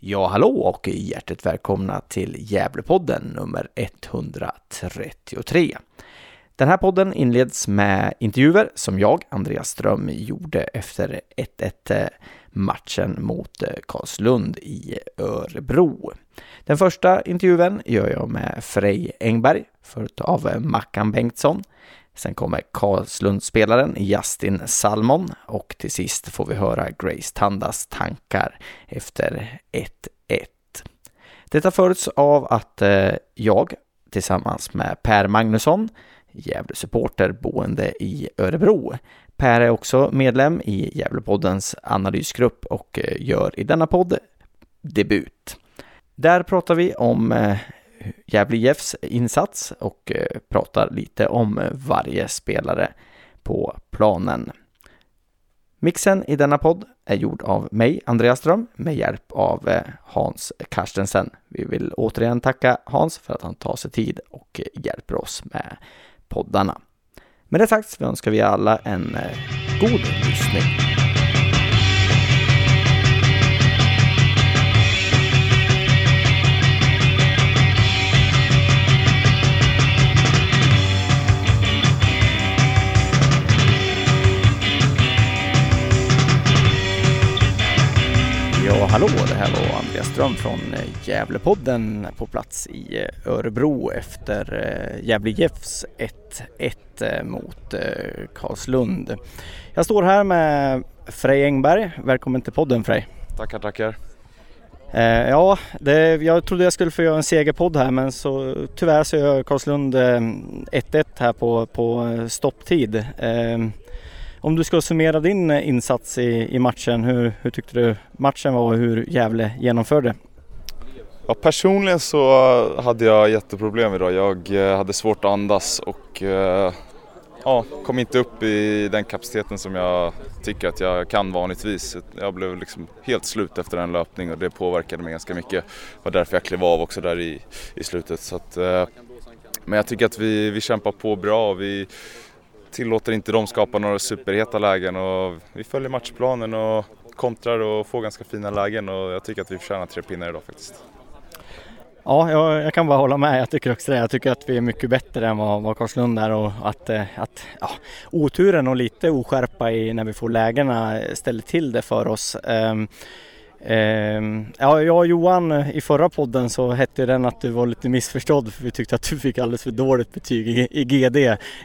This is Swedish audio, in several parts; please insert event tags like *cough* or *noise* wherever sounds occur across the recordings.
Ja, hallå och hjärtligt välkomna till Gävlepodden nummer 133. Den här podden inleds med intervjuer som jag, Andreas Ström, gjorde efter 1-1 eh, matchen mot eh, Karlslund i Örebro. Den första intervjun gör jag med Frej Engberg, följt av eh, Mackan Bengtsson. Sen kommer Karlslundspelaren Justin Salmon och till sist får vi höra Grace Tandas tankar efter 1-1. Detta följs av att eh, jag tillsammans med Per Magnusson, Gävle-supporter boende i Örebro. Per är också medlem i Gävlepoddens analysgrupp och eh, gör i denna podd debut. Där pratar vi om eh, Gävle IFs insats och eh, pratar lite om eh, varje spelare på planen. Mixen i denna podd är gjord av mig, Andreas Ström, med hjälp av eh, Hans Karstensen. Vi vill återigen tacka Hans för att han tar sig tid och hjälper oss med poddarna. Med det sagt så önskar vi alla en god lyssning. Hallå, det här var Andreas Ström från eh, Gävlepodden på plats i eh, Örebro efter eh, Gävle Jeffs 1-1 mot Karlslund. Jag står här med Frej Engberg. Välkommen till podden Frej. Tackar, tackar. Ja, det, jag trodde jag skulle få göra en segerpodd här men så tyvärr så gör Karlslund 1-1 här på, på stopptid. Om du ska summera din eh, insats i, i matchen, hur, hur tyckte du matchen var och hur Gävle genomförde? Ja, personligen så hade jag jätteproblem idag. Jag eh, hade svårt att andas och eh, ja, kom inte upp i den kapaciteten som jag tycker att jag kan vanligtvis. Jag blev liksom helt slut efter en löpning och det påverkade mig ganska mycket. Det var därför jag klev av också där i, i slutet. Så att, men jag tycker att vi, vi kämpar på bra. Vi, tillåter inte dem skapa några superheta lägen och vi följer matchplanen och kontrar och får ganska fina lägen och jag tycker att vi förtjänar tre pinnar idag faktiskt. Ja, jag, jag, kan bara hålla med. Jag tycker också det. Jag tycker att vi är mycket bättre än vad, vad Karlslund är och att, eh, att ja, oturen och lite oskärpa i när vi får lägena ställer till det för oss. Um, Ehm, ja, jag och Johan eh, i förra podden så hette den att du var lite missförstådd för vi tyckte att du fick alldeles för dåligt betyg i, i GD.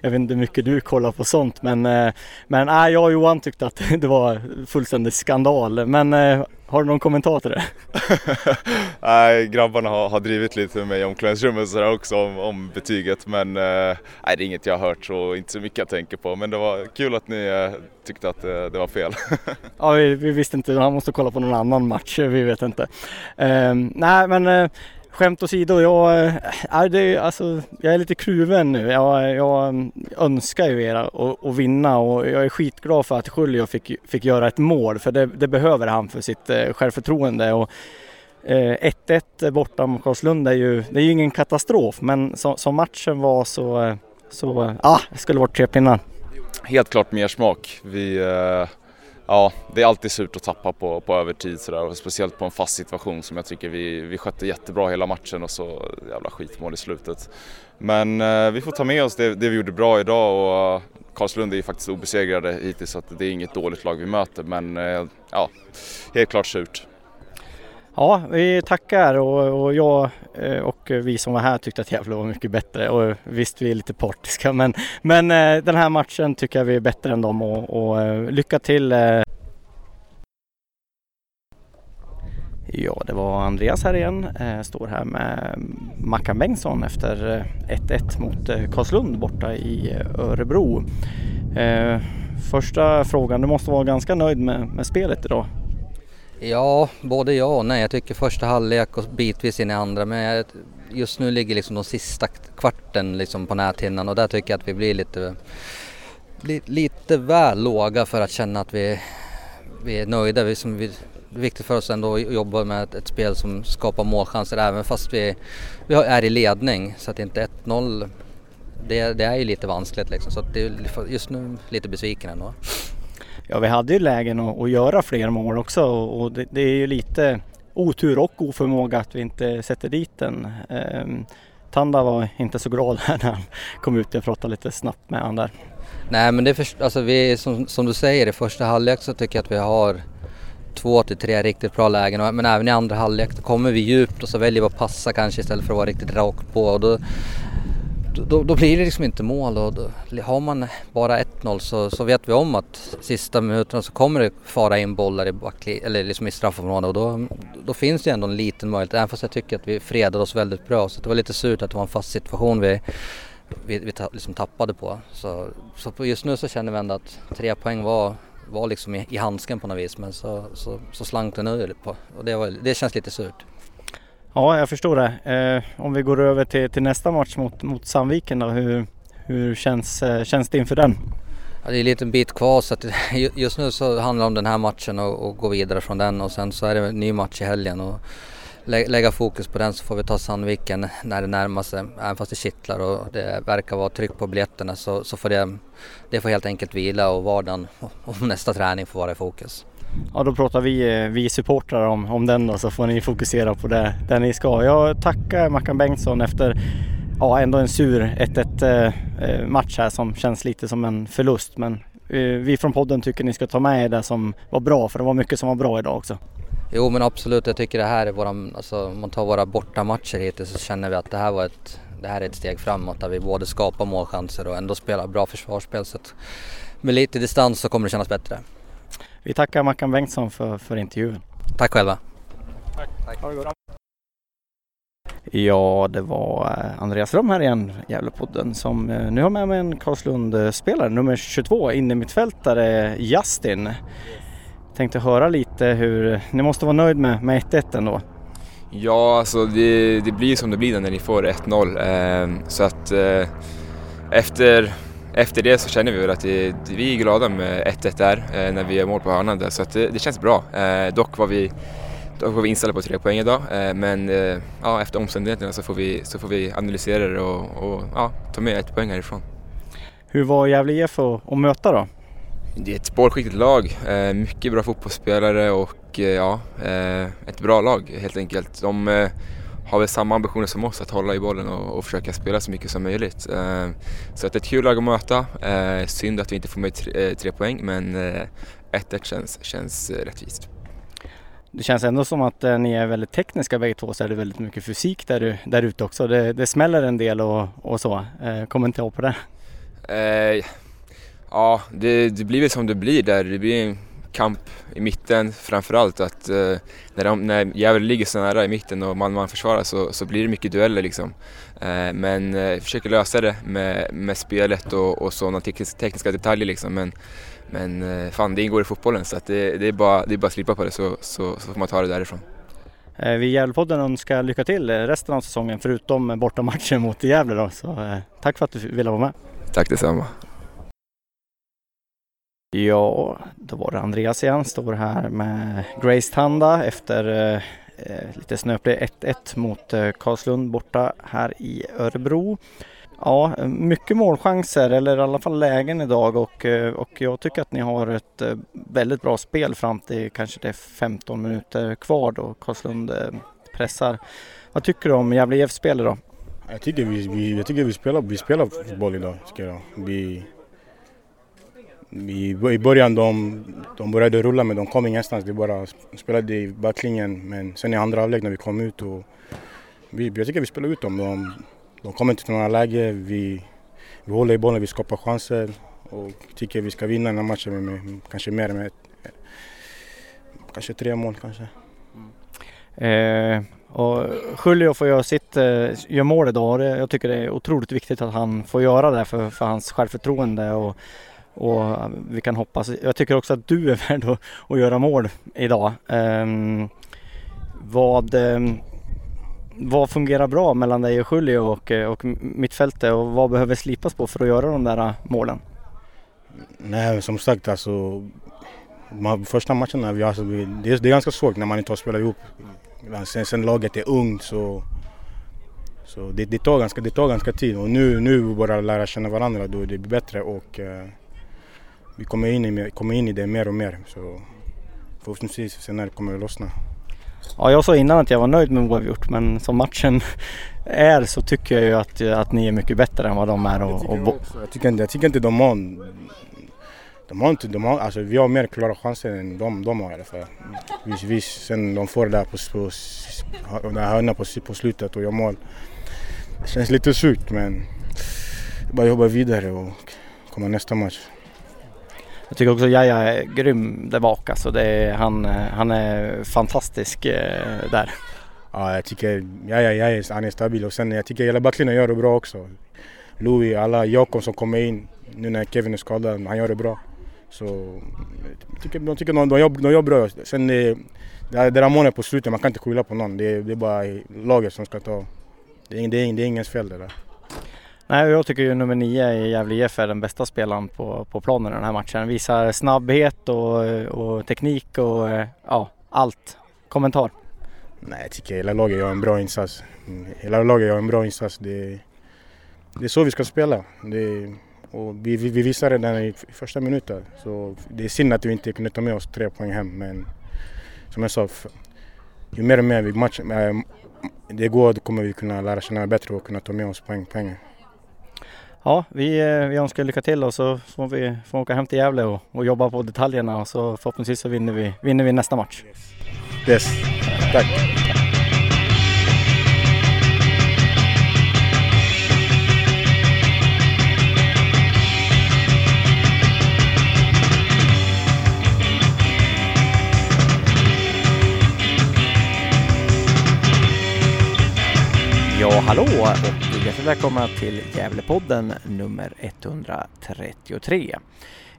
Jag vet inte hur mycket du kollar på sånt men, eh, men äh, jag och Johan tyckte att *laughs* det var fullständig skandal. Men eh, har du någon kommentar till det? *laughs* nej, grabbarna har, har drivit lite med mig i omklädningsrummet sådär också om, om betyget men eh, nej, det är inget jag har hört så inte så mycket jag tänker på men det var kul att ni eh, tyckte att eh, det var fel. *laughs* ja, vi, vi, visste inte, han måste kolla på någon annan match, vi vet inte. Eh, nej men eh, skämt åsido, jag, äh, det, alltså, jag är lite kluven nu. Jag, jag önskar ju er att, vinna och jag är skitglad för att Julio fick, fick göra ett mål för det, det behöver han för sitt eh, självförtroende. Och, 1-1 eh, borta mot Karlslund är ju, det är ju ingen katastrof men som, som matchen var så, eh, så eh, ja, det skulle varit tre pinnar. Helt klart mer smak. Vi, eh ja, det är alltid surt att tappa på, på övertid sådär och speciellt på en fast situation som jag tycker vi, vi skötte jättebra hela matchen och så jävla skitmål i slutet. Men eh, vi får ta med oss det, det, vi gjorde bra idag och eh, Karlslund är ju faktiskt obesegrade hittills så det är inget dåligt lag vi möter men eh, ja, helt klart surt. Ja, vi tackar och, och, jag eh, och vi som var här tyckte att Gävle var mycket bättre och visst vi är lite partiska men, men eh, den här matchen tycker jag vi är bättre än dem och, och eh, lycka till! Ja, det var Andreas här igen. Står här med Mackan Bengtsson efter 1-1 mot Karlslund borta i Örebro. Första frågan, du måste vara ganska nöjd med, med spelet idag? Ja, både ja och nej. Jag tycker första halvlek och bitvis in i andra men just nu ligger liksom de sista kvarten liksom på näthinnan och där tycker jag att vi blir lite, lite väl låga för att känna att vi, vi är nöjda. Vi, som vi, det är viktigt för oss ändå att jobba med ett, ett spel som skapar målchanser även fast vi, vi är i ledning så att inte 1-0 det, det, är ju lite vanskligt liksom så att det är just nu lite besviken ändå. Ja, vi hade ju lägen att, att göra fler mål också och, det, det, är ju lite otur och oförmåga att vi inte sätter dit den. Ehm, Tanda var inte så glad här *laughs* när han kom ut. Jag pratade lite snabbt med honom där. Nej men det är för, alltså vi, som, som du säger i första halvlek så tycker jag att vi har två till tre riktigt bra lägen men även i andra halvlek kommer vi djupt och så väljer vi att passa kanske istället för att vara riktigt rakt på och då, då, då blir det liksom inte mål och då, har man bara 1-0 så, så vet vi om att sista minuterna så kommer det fara in bollar i, backli, eller liksom i straffområdet och då, då finns det ändå en liten möjlighet även fast jag tycker att vi fredade oss väldigt bra så det var lite surt att det var en fast situation vi, vi, vi liksom tappade på. Så, så just nu så känner vi ändå att tre poäng var var liksom i, i handsken på något vis men så, så, så slank den ur på och det, var, det känns lite surt. Ja, jag förstår det. Eh, om vi går över till, till nästa match mot, mot Sandviken då, hur, hur känns, eh, känns det inför den? Ja, det är en liten bit kvar så att *laughs* just nu så handlar det om den här matchen och, och gå vidare från den och sen så är det en ny match i helgen. Och, lägga fokus på den så får vi ta Sandviken när det närmar sig. Även fast det kittlar och det verkar vara tryck på biljetterna så, så får det, det får helt enkelt vila och vardagen och nästa träning får vara i fokus. Ja då pratar vi, eh, vi supportrar om, om den då så får ni fokusera på det, det ni ska. Jag tackar Mackan Bengtsson efter ja, ändå en sur 1-1 eh, eh, match här som känns lite som en förlust men vi från podden tycker ni ska ta med er det som var bra för det var mycket som var bra idag också. Jo men absolut, jag tycker det här är våra, alltså om man tar våra bortamatcher hittills så känner vi att det här var ett, det här är ett steg framåt där vi både skapar målchanser och ändå spelar bra försvarsspel. Så att med lite distans så kommer det kännas bättre. Vi tackar Mackan Bengtsson för, för intervjun. Tack själva. Tack. Tack. Ha det gott. Ja, det var eh, Andreas Rom här igen, Gävlepodden, som eh, nu har med mig en Karlslund-spelare, nummer 22, innermittfältare Justin. Tänkte höra lite hur, ni måste vara nöjd med, med 1-1 ändå? Ja, alltså det, det blir som det blir när ni får 1-0. Eh, så att eh, efter, efter det så känner vi väl att det, vi är glada med 1-1 där eh, när vi gör mål på hörnan där. Så att det, det känns bra. Eh, dock var vi dock var vi inställda på tre poäng idag eh, men eh, ja, efter omständigheterna så får vi, så får vi analysera det och, och ja, ta med ett poäng härifrån. Hur var Gävle IF att, att möta då? Det är ett spårskickligt lag, eh, mycket bra fotbollsspelare och eh, ja, eh, ett bra lag helt enkelt. De har väl samma ambitioner som oss att hålla i bollen och, och försöka spela så mycket som möjligt. Så att det är ett kul lag att möta. Synd att vi inte får med tre, tre poäng men 1-1 känns, känns rättvist. Det känns ändå som att ni är väldigt tekniska bägge två så är det väldigt mycket fysik där, där ute också. Det, det smäller en del och, och så. Kommentera på det. Ja, det, det blir väl som det blir där. Det blir en kamp i mitten framförallt. Att, eh, när, de, när Gävle ligger så nära i mitten och man man försvarar så, så blir det mycket dueller liksom. Eh, men eh, försöker lösa det med, med spelet och, och sådana tekniska, tekniska detaljer liksom. Men, men eh, fan, det ingår i fotbollen så att det, det, är bara, det är bara att slipa på det så, så, så får man ta det därifrån. Eh, vi i Gävlepodden önskar lycka till resten av säsongen förutom bortamatchen mot Gävle då. Så eh, tack för att du ville vara med. Tack detsamma. Ja, då var det Andreas igen, står här med Grace Tanda efter eh, eh, lite snöplig 1-1 mot eh, Karlslund borta här i Örebro. Ja, mycket målchanser eller i alla fall lägen idag och, eh, och jag tycker att ni har ett eh, väldigt bra spel fram till kanske det är 15 minuter kvar då Karlslund pressar. Vad tycker du om Gävle IFs spel idag? Jag tycker vi, vi, jag tycker vi spelar, vi spelar fotboll idag. Tycker jag. Vi, i början de, de började rulla men de kom ingenstans. De bara spelade i backlinjen men sen i andra halvlek när vi kom ut och vi, jag tycker vi spelade ut dem. De, de kommer inte till några läge. Vi, vi håller i bollen, vi skapar chanser och tycker vi ska vinna den här matchen med, med kanske mer än ett, kanske tre mål kanske. Mm. Eh, och Julio får göra sitt, eh, gör mål idag. Jag tycker det är otroligt viktigt att han får göra det för, för hans självförtroende och och vi kan hoppas. Jag tycker också att du är *laughs* värd att, att göra mål idag. Um, vad, um, vad fungerar bra mellan dig och Julio och, eh, och mittfältet och vad behöver slipas på för att göra de där eh, målen? Nej, som sagt alltså första matcherna, vi, alltså, vi, det, är, det är ganska svårt när man inte har spelat ihop. Sen, sen laget är ungt så, så det, det, tar ganska, det tar ganska tid och nu, nu vi lära känna varandra då det blir bättre och eh, vi kommer in, i, kommer in i det mer och mer. Så förhoppningsvis senare kommer det lossna. Ja, jag sa innan att jag var nöjd med oavgjort men som matchen *laughs* är så tycker jag ju att, att ni är mycket bättre än vad de är. Och, och jag, jag, tycker inte, jag tycker inte de har... De har inte, de har, alltså vi har mer klara chanser än de, de har i alla fall. Vi, vi, sen de får det där på, på, här hörnan på, på slutet och gör mål. Det känns lite surt men bara jobba vidare och komma nästa match. Jag tycker också Jaja är grym där bak. Alltså det är, han, han är fantastisk eh, där. Ja, jag tycker Jaja, Jaja han är stabil och sen jag tycker hela backlinjen gör det bra också. Louis, alla Jakob som kommer in nu när Kevin är skadad, han gör det bra. Så jag tycker, jag tycker de, de, gör, de gör bra. Sen det, det där målet på slutet, man kan inte skylla på någon. Det, det är bara laget som ska ta. Det är, det är, det är ingens fel det där. Nej, jag tycker ju nummer nio i Gävle IF är den bästa spelaren på, på planen i den här matchen. Visar snabbhet och, och teknik och ja, allt. Kommentar? Nej, jag tycker hela laget gör en bra insats. Hela laget gör en bra insats. Det, det är så vi ska spela. Det, och vi, vi, vi visade redan i första minuten. Så det är synd att vi inte kunde ta med oss tre poäng hem. Men som jag sa, ju mer och mer vi match, äh, det går kommer vi kunna lära känna bättre och kunna ta med oss poäng. poäng. Ja, vi, vi önskar lycka till och så får vi får åka hem till Gävle och, och jobba på detaljerna och så förhoppningsvis så vinner vi, vinner vi nästa match. Yes, tack. Ja, hallå och hjärtligt välkomna till Gävlepodden nummer 133.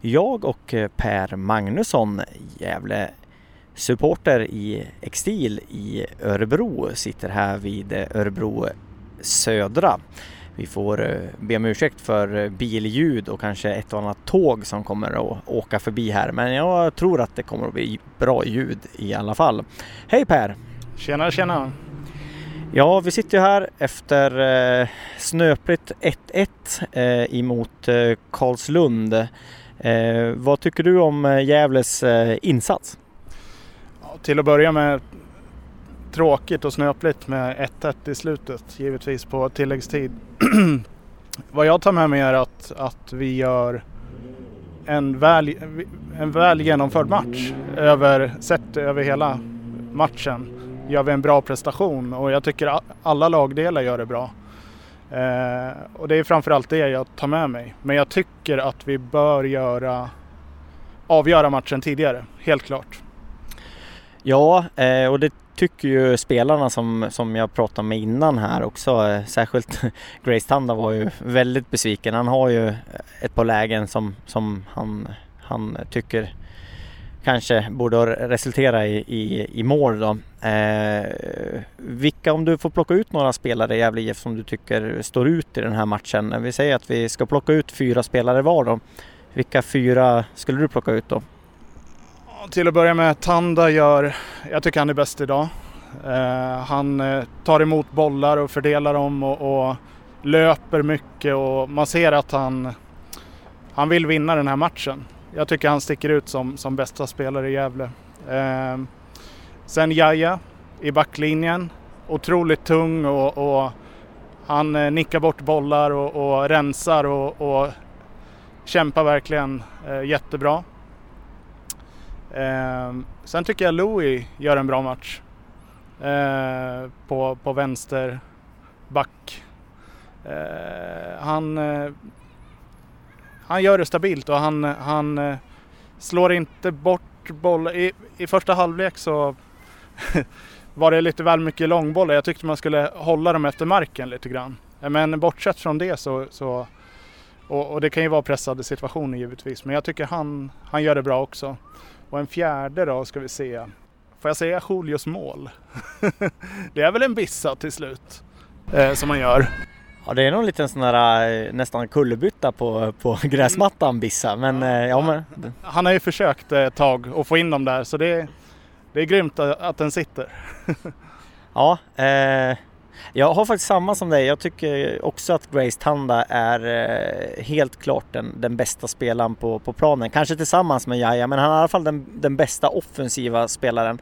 Jag och eh, Per Magnusson, Gävle supporter i Extil i Örebro, sitter här vid eh, Örebro Södra. Vi får eh, be om ursäkt för billjud och kanske ett och annat tåg som kommer att åka förbi här, men jag tror att det kommer att bli bra ljud i alla fall. Hej Per! Tjena, tjena! Ja, vi sitter ju här efter eh, snöpligt 1-1 eh, emot eh, Karlslund. Eh, vad tycker du om eh, Gävles eh, insats? Ja, till att börja med tråkigt och snöpligt med 1-1 i slutet, givetvis på tilläggstid. *clears throat* vad jag tar med mig är att, att vi gör en väl, en väl genomförd match över, sett över hela matchen gör vi en bra prestation och jag tycker alla lagdelar gör det bra. Eh, och det är framförallt det jag tar med mig. Men jag tycker att vi bör göra, avgöra matchen tidigare, helt klart. Ja, eh, och det tycker ju spelarna som, som jag pratade med innan här också. Eh, särskilt *laughs* Grace Tanda var ju väldigt besviken. Han har ju ett par lägen som, som han, han tycker kanske borde resultera i, i, i mål då. Eh, vilka, om du får plocka ut några spelare i Gävle IF som du tycker står ut i den här matchen. Vi säger att vi ska plocka ut fyra spelare var då. Vilka fyra skulle du plocka ut då? Till att börja med, Tanda gör, jag tycker han är bäst idag. Eh, han eh, tar emot bollar och fördelar dem och, och, löper mycket och man ser att han, han vill vinna den här matchen jag tycker han sticker ut som, som bästa spelare i Gävle. Eh, sen Jaja i backlinjen. Otroligt tung och, och han eh, nickar bort bollar och, och rensar och, och, kämpar verkligen eh, jättebra. Eh, sen tycker jag Louis gör en bra match eh, på, på vänster back. Eh, han eh, han gör det stabilt och han, han eh, slår inte bort bollar. I, I första halvlek så *laughs* var det lite väl mycket långbollar. Jag tyckte man skulle hålla dem efter marken lite grann. Men bortsett från det så, så och, och, det kan ju vara pressade situationer givetvis, men jag tycker han, han gör det bra också. Och en fjärde då ska vi se. Får jag säga Julius mål? *laughs* det är väl en bissa till slut eh, som han gör. Ja det är nog en liten sån där eh, nästan kullerbytta på, på *laughs* gräsmattan Bissa men ja, eh, ja men... Han har ju försökt ett tag att få in dem där så det, det är grymt att den sitter. *laughs* ja, eh, jag har faktiskt samma som dig. Jag tycker också att Grace Tanda är eh, helt klart den, den bästa spelaren på, på planen. Kanske tillsammans med Jaja, men han är i alla fall den, den bästa offensiva spelaren.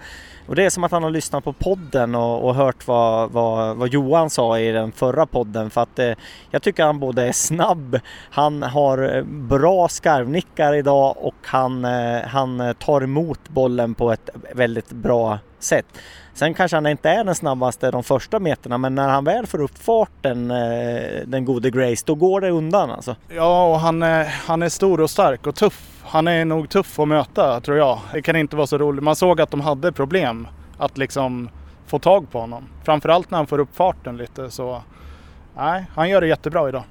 Och det är som att han har lyssnat på podden och, och hört vad, vad, vad, Johan sa i den förra podden. För att eh, jag tycker han både är snabb, han har eh, bra skarvnickar idag och han, eh, han tar emot bollen på ett väldigt bra sätt. Sen kanske han inte är den snabbaste de första meterna men när han väl får upp farten, eh, den gode Grace, då går det undan alltså. Ja, och han är, han är stor och stark och tuff. Han är nog tuff att möta tror jag. Det kan inte vara så roligt. Man såg att de hade problem att liksom få tag på honom. Framförallt när han får upp farten lite så. Nej, han gör det jättebra idag.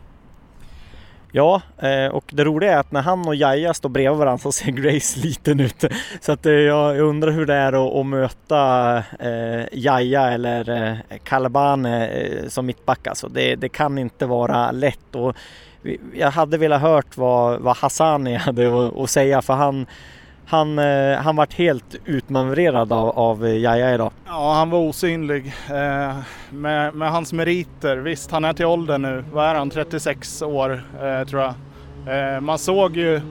Ja, eh, och det roliga är att när han och Jaja står bredvid varandra så ser Grace *laughs* liten ut. Så att eh, jag undrar hur det är att, möta eh, Jaja eller Kalabane som mittback. Alltså det, det kan inte vara lätt. Och jag hade velat hört vad, vad Hassani *laughs* hade att säga för han han, eh, han vart helt utmanövrerad av, av eh, Jaja idag. Ja, han var osynlig. Eh, med, med, hans meriter, visst han är till åldern nu, vad är han, 36 år eh, tror jag. Eh, man såg ju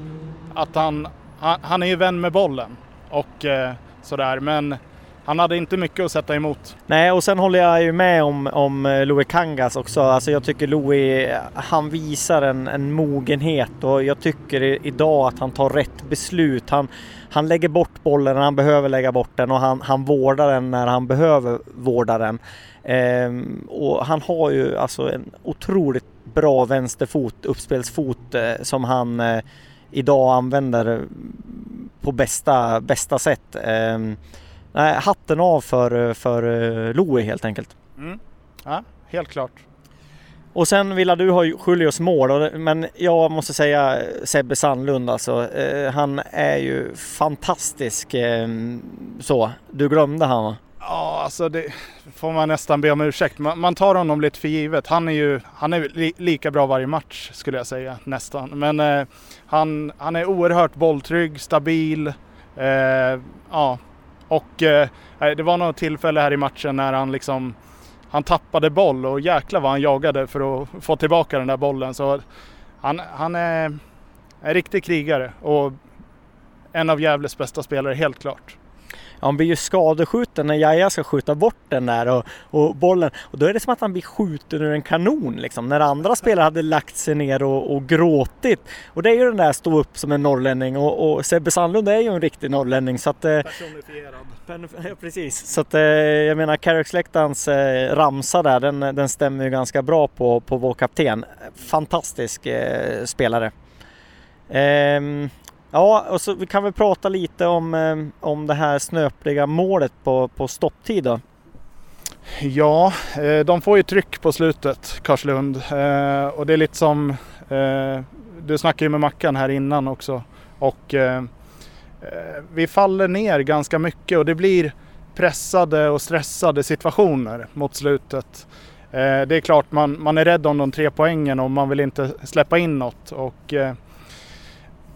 att han, han, han, är ju vän med bollen och eh, sådär, men han hade inte mycket att sätta emot. Nej, och sen håller jag ju med om, om eh, Louis Kangas också. Alltså jag tycker Louis, han visar en, en mogenhet och jag tycker idag att han tar rätt beslut. Han, han lägger bort bollen när han behöver lägga bort den och han, han vårdar den när han behöver vårda den. Ehm, och han har ju alltså en otroligt bra vänsterfot, uppspelsfot eh, som han eh, idag använder på bästa, bästa sätt. Ehm, nej, hatten av för, för eh, Louis helt enkelt. Mm. Ja, helt klart. Och sen vill du ha Julius mål, men jag måste säga Sebbe Sandlund alltså. Eh, han är ju fantastisk eh, så. Du glömde han va? Ja, alltså det får man nästan be om ursäkt. Man, man tar honom lite för givet. Han är ju han är li, lika bra varje match skulle jag säga nästan. Men eh, han, han är oerhört bolltrygg, stabil. Eh, ja, och eh, eh, det var något tillfälle här i matchen när han liksom han tappade boll och jäklar vad han jagade för att få tillbaka den där bollen. Så han, han är en riktig krigare och en av Gävles bästa spelare helt klart han blir ju skadeskjuten när Jaja ska skjuta bort den där och, och, bollen. Och då är det som att han blir skjuten ur en kanon liksom. När andra spelare hade lagt sig ner och, och gråtit. Och det är ju den där stå upp som en norrlänning och, och Sebbe Sandlund är ju en riktig norrlänning. Så att, eh, Personifierad. Precis. Så att eh, jag menar Carricksläktarens eh, ramsa där, den, den stämmer ju ganska bra på, på vår kapten. Fantastisk spelare. Ehm, Ja, och så vi kan väl prata lite om, eh, om det här snöpliga målet på, på stopptid då. Ja, eh, de får ju tryck på slutet, Karlslund. Eh, och det är lite som, du snackade ju med Mackan här innan också. Och vi faller ner ganska mycket och det blir pressade och stressade situationer mot slutet. Det är klart man, man är rädd om de tre poängen och man vill inte släppa in något. Och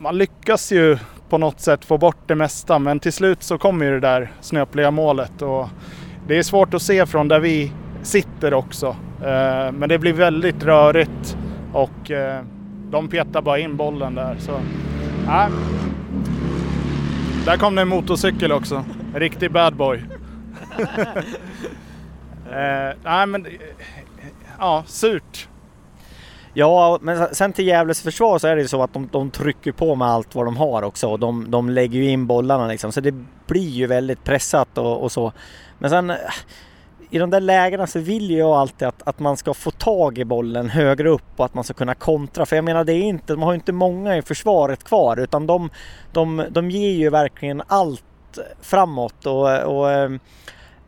man lyckas ju på något sätt få bort det mesta men till slut så kommer ju det där snöpliga målet och det är svårt att se från där vi sitter också. Eh, men det blir väldigt rörigt och eh, de petar bara in bollen där. Så, äh. Där kom det en motorcykel också. En riktig bad boy. *laughs* eh, nej men, ja, surt. Ja, men sen till Gävles försvar så är det ju så att de, de trycker på med allt vad de har också och de, de lägger ju in bollarna liksom. Så det blir ju väldigt pressat och, och så. Men sen i de där lägena så vill jag alltid att, att man ska få tag i bollen högre upp och att man ska kunna kontra. För jag menar, det är inte, de har ju inte många i försvaret kvar utan de, de, de ger ju verkligen allt framåt och, och eh,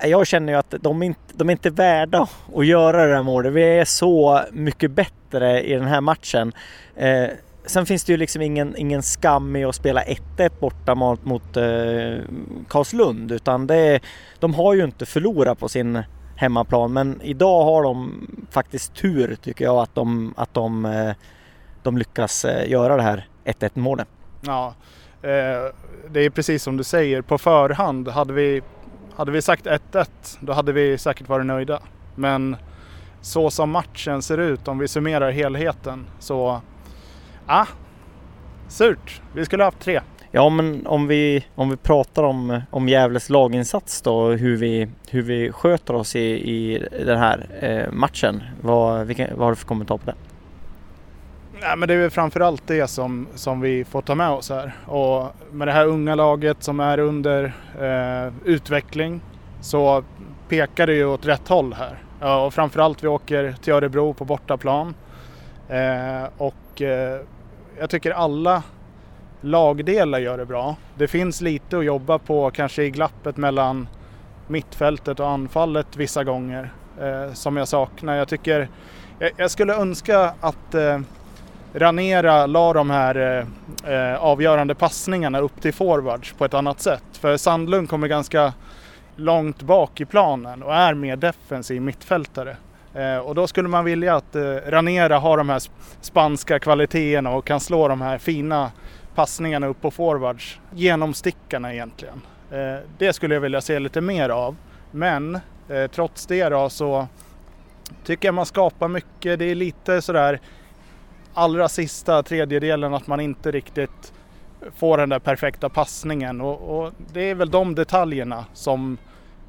jag känner ju att de inte, de är inte värda att göra det där målet. Vi är så mycket bättre i den här matchen. Eh, sen finns det ju liksom ingen, ingen skam i att spela 1-1 borta mot, mot eh, Karlslund utan det, de har ju inte förlorat på sin hemmaplan men idag har de faktiskt tur tycker jag att de, att de, eh, de lyckas eh, göra det här 1-1 målet. Ja, eh, det är precis som du säger. På förhand hade vi hade vi sagt 1-1 då hade vi säkert varit nöjda. Men så som matchen ser ut om vi summerar helheten så, Ah, surt. Vi skulle ha haft tre. Ja, men om vi, om vi pratar om, om Gävles laginsats då, hur vi, hur vi sköter oss i, i den här eh, matchen. Vad, vilka, vad har du för kommentar på det? Nej, men det är framförallt det som, som vi får ta med oss här. Och med det här unga laget som är under eh, utveckling så pekar det ju åt rätt håll här. Ja, och framförallt vi åker till Örebro på bortaplan. Eh, och eh, jag tycker alla lagdelar gör det bra. Det finns lite att jobba på kanske i glappet mellan mittfältet och anfallet vissa gånger eh, som jag saknar. Jag tycker jag, jag skulle önska att eh, Ranera la de här eh, eh, avgörande passningarna upp till forwards på ett annat sätt. För Sandlund kommer ganska långt bak i planen och är mer defensiv mittfältare. Eh, och då skulle man vilja att eh, Ranera har de här spanska kvaliteterna och kan slå de här fina passningarna upp på forwards. Genomstickarna egentligen. Eh, det skulle jag vilja se lite mer av. Men eh, trots det då så tycker jag man skapar mycket. Det är lite sådär allra sista tredjedelen att man inte riktigt får den där perfekta passningen och, och det är väl de detaljerna som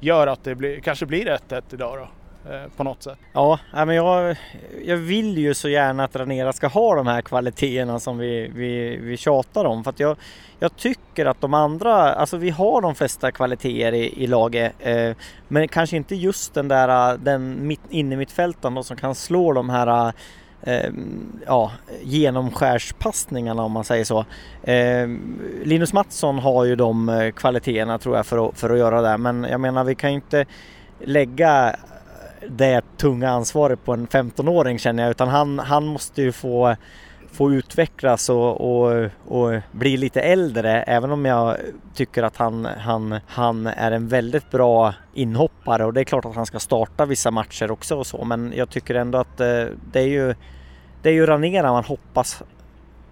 gör att det blir, kanske blir 1-1 idag då. Eh, på något sätt. Ja, men jag, jag vill ju så gärna att Ranera ska ha de här kvaliteterna som vi, vi, vi tjatar om. För att jag, jag tycker att de andra, alltså vi har de flesta kvaliteter i, i laget. Eh, men kanske inte just den där den mitt, innermittfältaren som kan slå de här eh, ja, genomskärspassningarna om man säger så. Eh, Linus Mattsson har ju de eh, kvaliteterna tror jag för att, för att göra det men jag menar vi kan ju inte lägga det tunga ansvaret på en 15-åring känner jag utan han, han måste ju få få utvecklas och, och, och, bli lite äldre även om jag tycker att han, han, han är en väldigt bra inhoppare och det är klart att han ska starta vissa matcher också och så men jag tycker ändå att eh, det är ju det är ju Ranera man hoppas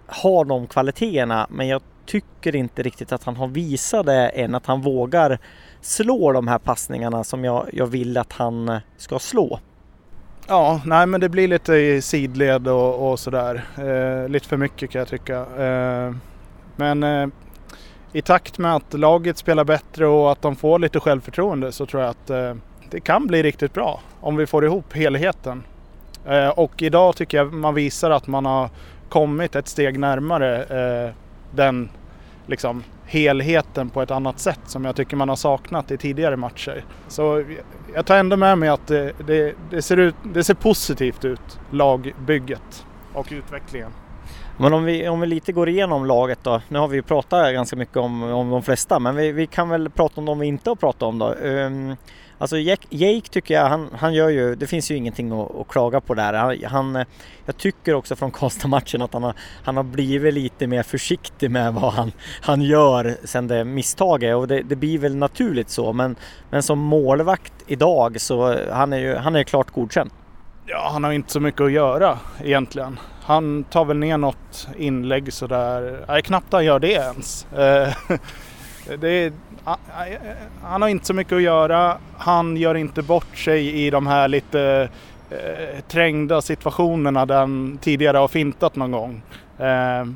har de kvaliteterna men jag tycker inte riktigt att han har visat det än att han vågar slå de här passningarna som jag, jag vill att han ska slå. Ja, nej men det blir lite i sidled och, och sådär. Eh, lite för mycket kan jag tycka. Eh, men eh, i takt med att laget spelar bättre och att de får lite självförtroende så tror jag att eh, det kan bli riktigt bra om vi får ihop helheten. Eh, och idag tycker jag man visar att man har kommit ett steg närmare eh, den liksom, helheten på ett annat sätt som jag tycker man har saknat i tidigare matcher. Så jag tar ändå med mig att det, det, det ser, ut, det ser positivt ut, lagbygget och utvecklingen. Men om vi, om vi lite går igenom laget då. Nu har vi ju pratat ganska mycket om, om de flesta men vi, vi kan väl prata om de vi inte har pratat om då. Um, Alltså Jake tycker jag, han, han gör ju, det finns ju ingenting att, att klaga på där. Han, han, jag tycker också från Karlstad-matchen att han har, han har blivit lite mer försiktig med vad han, han gör sen det misstaget och det, det blir väl naturligt så men, men som målvakt idag så han är ju han är klart godkänd. Ja, han har inte så mycket att göra egentligen. Han tar väl ner något inlägg sådär, nej knappt han gör det ens. Eh, *laughs* det är, han har inte så mycket att göra. Han gör inte bort sig i de här lite eh, trängda situationerna där han tidigare har fintat någon gång. Eh,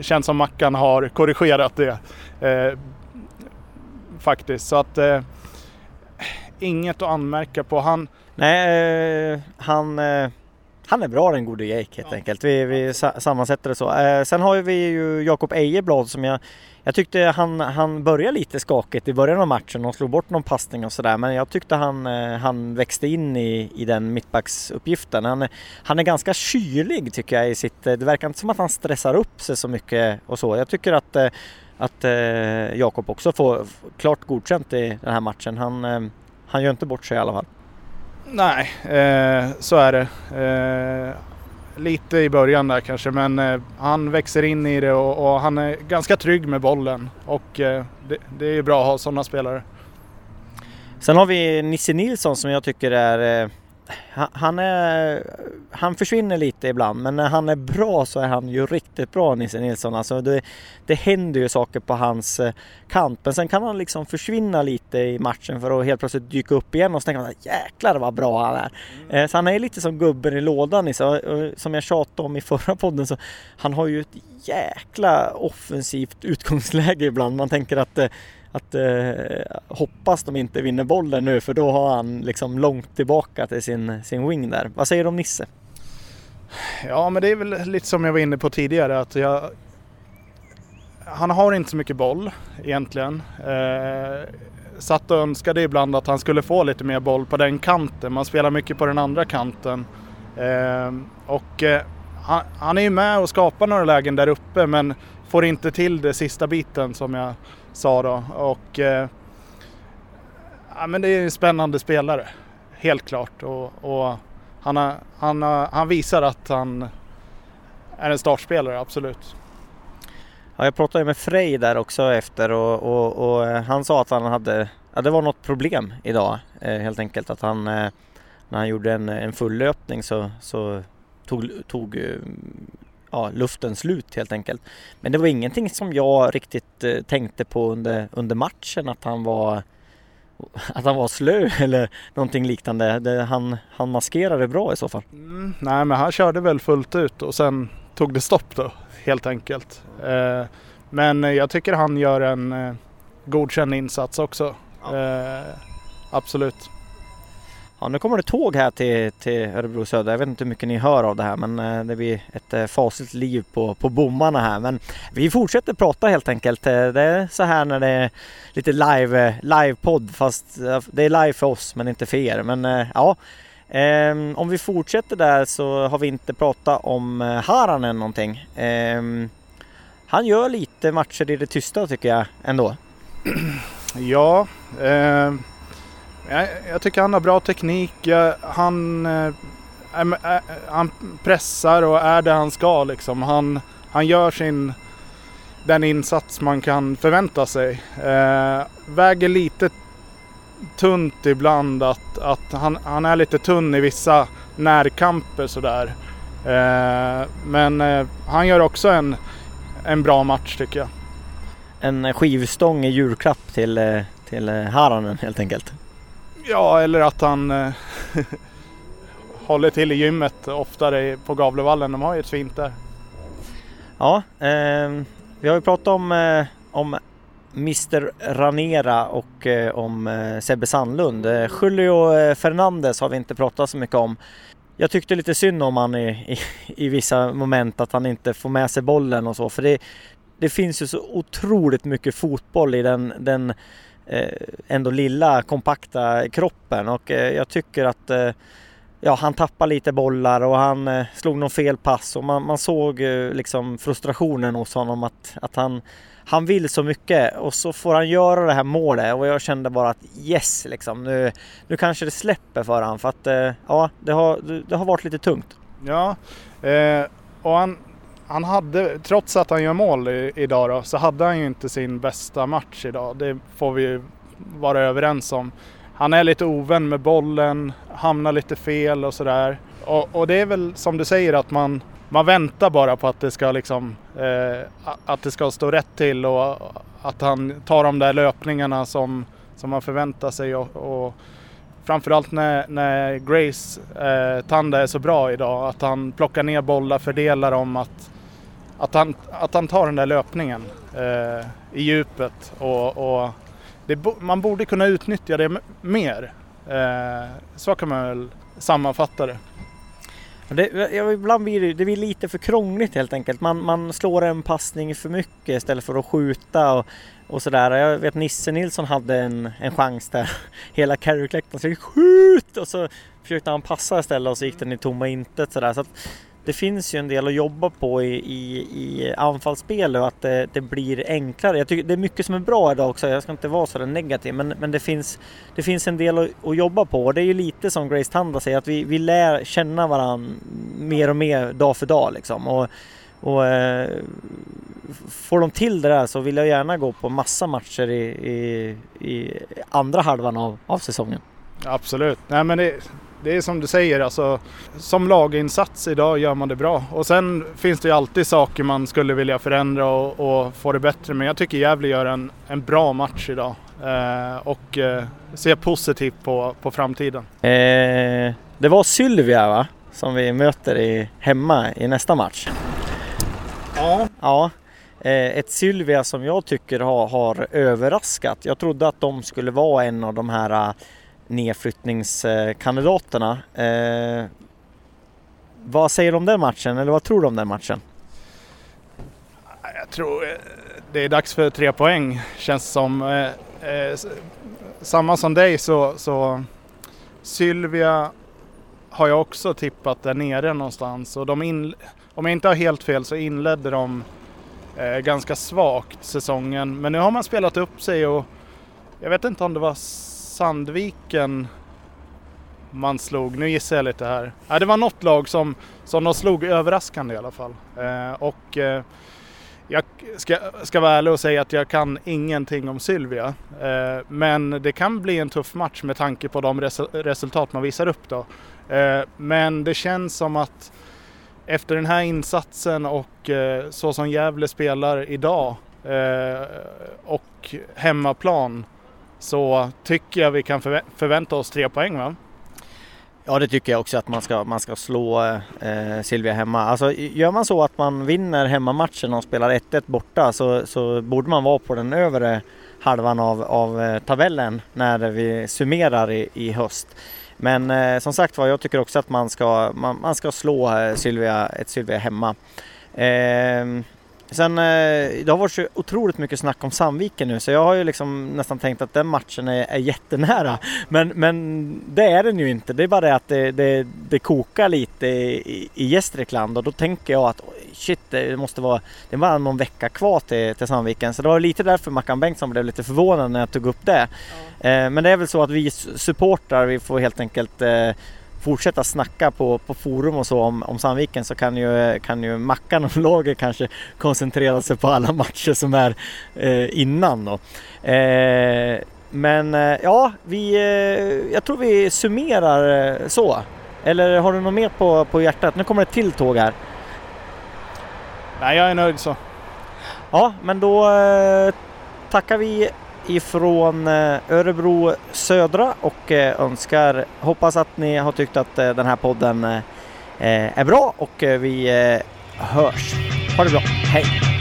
känns som Mackan har korrigerat det eh, faktiskt. Så att eh, inget att anmärka på. Han... Nej, eh, han eh, han är bra den gode Jake helt ja. enkelt. Vi, vi sammansätter det så. Eh, sen har vi ju Jakob Ejeblad som jag jag tyckte han, han började lite skakigt i början av matchen och slog bort någon passning och sådär men jag tyckte han, eh, han växte in i, i den mittbacksuppgiften. Han, han är ganska kylig tycker jag i sitt, det verkar inte som att han stressar upp sig så mycket och så. Jag tycker att, eh, att eh, Jakob också får klart godkänt i den här matchen. Han, han gör inte bort sig i alla fall. Nej, eh, så är det. Eh, lite i början där kanske men eh, han växer in i det och, och, han är ganska trygg med bollen och eh, det, det, är bra att ha sådana spelare. Sen har vi Nisse Nilsson som jag tycker är, eh, han, är, han försvinner lite ibland men när han är bra så är han ju riktigt bra Nisse Nilsson. Alltså det, det händer ju saker på hans eh, kant men sen kan han liksom försvinna lite i matchen för att helt plötsligt dyka upp igen och så tänker man jäklar vad bra han är. Mm. Så han är lite som gubben i lådan Nisse. Som jag tjatade om i förra podden så han har ju ett jäkla offensivt utgångsläge ibland. Man tänker att att eh, hoppas de inte vinner bollen nu för då har han liksom långt tillbaka till sin, sin wing där. Vad säger du om Nisse? Ja men det är väl lite som jag var inne på tidigare att jag Han har inte så mycket boll egentligen. Eh, satt och önskade ibland att han skulle få lite mer boll på den kanten. Man spelar mycket på den andra kanten. Eh, och eh, han, han, är ju med och skapar några lägen där uppe men får inte till det sista biten som jag sa då. Och, eh, ja, men det är en spännande spelare, helt klart. Och, och han, har, han, har, han visar att han är en startspelare, absolut. Ja, jag pratade med Frej där också efter och, och, och, eh, han sa att han hade, ja, det var något problem idag eh, helt enkelt. Att han, eh, när han gjorde en, en fullöpning så, så tog, tog eh, ja, luften slut helt enkelt. Men det var ingenting som jag riktigt eh, tänkte på under, under matchen att han var *laughs* att han var slö *laughs* eller någonting liknande. Det, han, han maskerade bra i så fall. Mm, nej men han körde väl fullt ut och sen tog det stopp då helt enkelt. Eh, men jag tycker han gör en eh, godkänd insats också. Ja. Eh, absolut. Ja, nu kommer det tåg här till, till Örebro Södra. Jag vet inte hur mycket ni hör av det här men eh, det blir ett eh, fasligt liv på, på bommarna här. Men vi fortsätter prata helt enkelt. Eh, det är så här när det är lite live, livepodd fast det är live för oss men inte för er. Men ja, ehm, om vi fortsätter där så har vi inte pratat om Haranen någonting. Ehm, han gör lite matcher i det tysta tycker jag ändå. Ja, eh jag, jag tycker han har bra teknik. Jag, han, äh, äh, han pressar och är det han ska liksom. Han, han gör sin den insats man kan förvänta sig. Äh, väger lite tunt ibland att, att han, han är lite tunn i vissa närkamper sådär. Eh, men han gör också en, en bra match tycker jag. En skivstång i julklapp till, till Haranen helt enkelt. Ja, eller att han eh, *laughs* håller till i gymmet oftare på Gavlevallen. De har ju ett fint där. Ja, eh, vi har ju pratat om, eh, om Mr Ranera och eh, om eh, Sebbe Sandlund. Eh, Julio eh, Fernandez har vi inte pratat så mycket om. Jag tyckte lite synd om han i, i, *laughs* i, vissa moment att han inte får med sig bollen och så för det, det finns ju så otroligt mycket fotboll i den, den Eh, ändå lilla kompakta kroppen. Och eh, jag tycker att eh, ja, han tappade lite bollar och han slog någon fel pass. Och man, man såg liksom frustrationen hos honom att, att han, han vill så mycket. Och så får han göra det här målet. Och jag kände bara att yes liksom. Nu, nu kanske det släpper för han. För att ja det har, det har varit lite tungt. Ja eh, och han, han hade, trots att han gör mål i, idag då, så hade han ju inte sin bästa match idag. Det får vi ju vara överens om. Han är lite ovän med bollen, hamnar lite fel och sådär. Och, och, det är väl som du säger att man, man väntar bara på att det ska liksom eh, att det ska stå rätt till och att han tar de där löpningarna som, som man förväntar sig och, och framförallt när, när Grace eh, Tanda är så bra idag, att han plockar ner bollar, fördelar dem, att att han, att han tar den där löpningen eh, i djupet och, och det, man borde kunna utnyttja det mer. Eh, så kan man väl sammanfatta det. Det, ibland blir det, det blir lite för krångligt helt enkelt. Man, man slår en passning för mycket istället för att skjuta och, och sådär. Jag vet Nisse Nilsson hade en, en chans där *laughs* hela Carrick-läktaren skrek skjut och så försökte han passa istället och så gick den i tomma intet sådär. Så att det finns ju en del att jobba på i, i, i anfallsspel och att det, det, blir enklare. Jag tycker det är mycket som är bra idag också, jag ska inte vara så negativ, men, men det, finns, det finns en del att, att jobba på och det är ju lite som Grace Tanda säger att vi, vi lär känna varandra mer och mer dag för dag liksom. Och, och eh, får de till det där så vill jag gärna gå på massa matcher i, i, i andra halvan av, av säsongen. Absolut, nej men det det är som du säger, alltså, som laginsats idag gör man det bra. Och sen finns det ju alltid saker man skulle vilja förändra och, och få det bättre. Men jag tycker Gävle gör en, en bra match idag eh, och eh, ser positivt på, på framtiden. Eh, det var Sylvia va? Som vi möter i, hemma i nästa match. Ja. Ja, eh, ett Sylvia som jag tycker har, har överraskat. Jag trodde att de skulle vara en av de här nedflyttningskandidaterna. Eh, vad säger du om den matchen eller vad tror du om den matchen? Jag tror eh, det är dags för tre poäng känns som. Eh, eh, samma som dig så, så Sylvia har jag också tippat där nere någonstans och de in, om jag inte har helt fel så inledde de eh, ganska svagt säsongen men nu har man spelat upp sig och jag vet inte om det var Sandviken man slog, nu gissar jag lite här. Ja, det var något lag som, som de slog överraskande i alla fall. Eh, och eh, jag ska, ska vara ärlig och säga att jag kan ingenting om Sylvia. Eh, men det kan bli en tuff match med tanke på de res resultat man visar upp då. Eh, men det känns som att efter den här insatsen och eh, så som Gävle spelar idag eh, och hemmaplan så tycker jag vi kan förvä förvänta oss tre poäng va? Ja det tycker jag också att man ska, man ska slå eh, Silvia hemma. Alltså gör man så att man vinner hemmamatchen och spelar 1-1 borta så, så borde man vara på den övre halvan av, av eh, tabellen när vi summerar i, i höst. Men eh, som sagt var, jag tycker också att man ska, man, man ska slå eh, Sylvia, ett Sylvia hemma. Eh, Sen, eh, det har varit så otroligt mycket snack om Sandviken nu så jag har ju liksom nästan tänkt att den matchen är, är jättenära. Men, men det är den ju inte. Det är bara det att det, det, det kokar lite i, i Gästrikland och då tänker jag att shit, det måste vara, det var någon vecka kvar till, till Sandviken. Så det var lite därför Mackan Bengtsson blev lite förvånad när jag tog upp det. Eh, men det är väl så att vi supportrar, vi får helt enkelt eh, fortsätta snacka på, på forum och så om, om Sandviken så kan ju, kan ju Mackan och laget kanske koncentrera sig på alla matcher som är eh, innan då. Eh, men eh, ja, vi, eh, jag tror vi summerar eh, så. Eller har du något mer på, på hjärtat? Nu kommer det ett till tåg här. Nej, jag är nöjd så. Ja, men då tackar vi ifrån eh, Örebro södra och eh, önskar, hoppas att ni har tyckt att eh, den här podden är bra och vi hörs. Ha det bra, hej!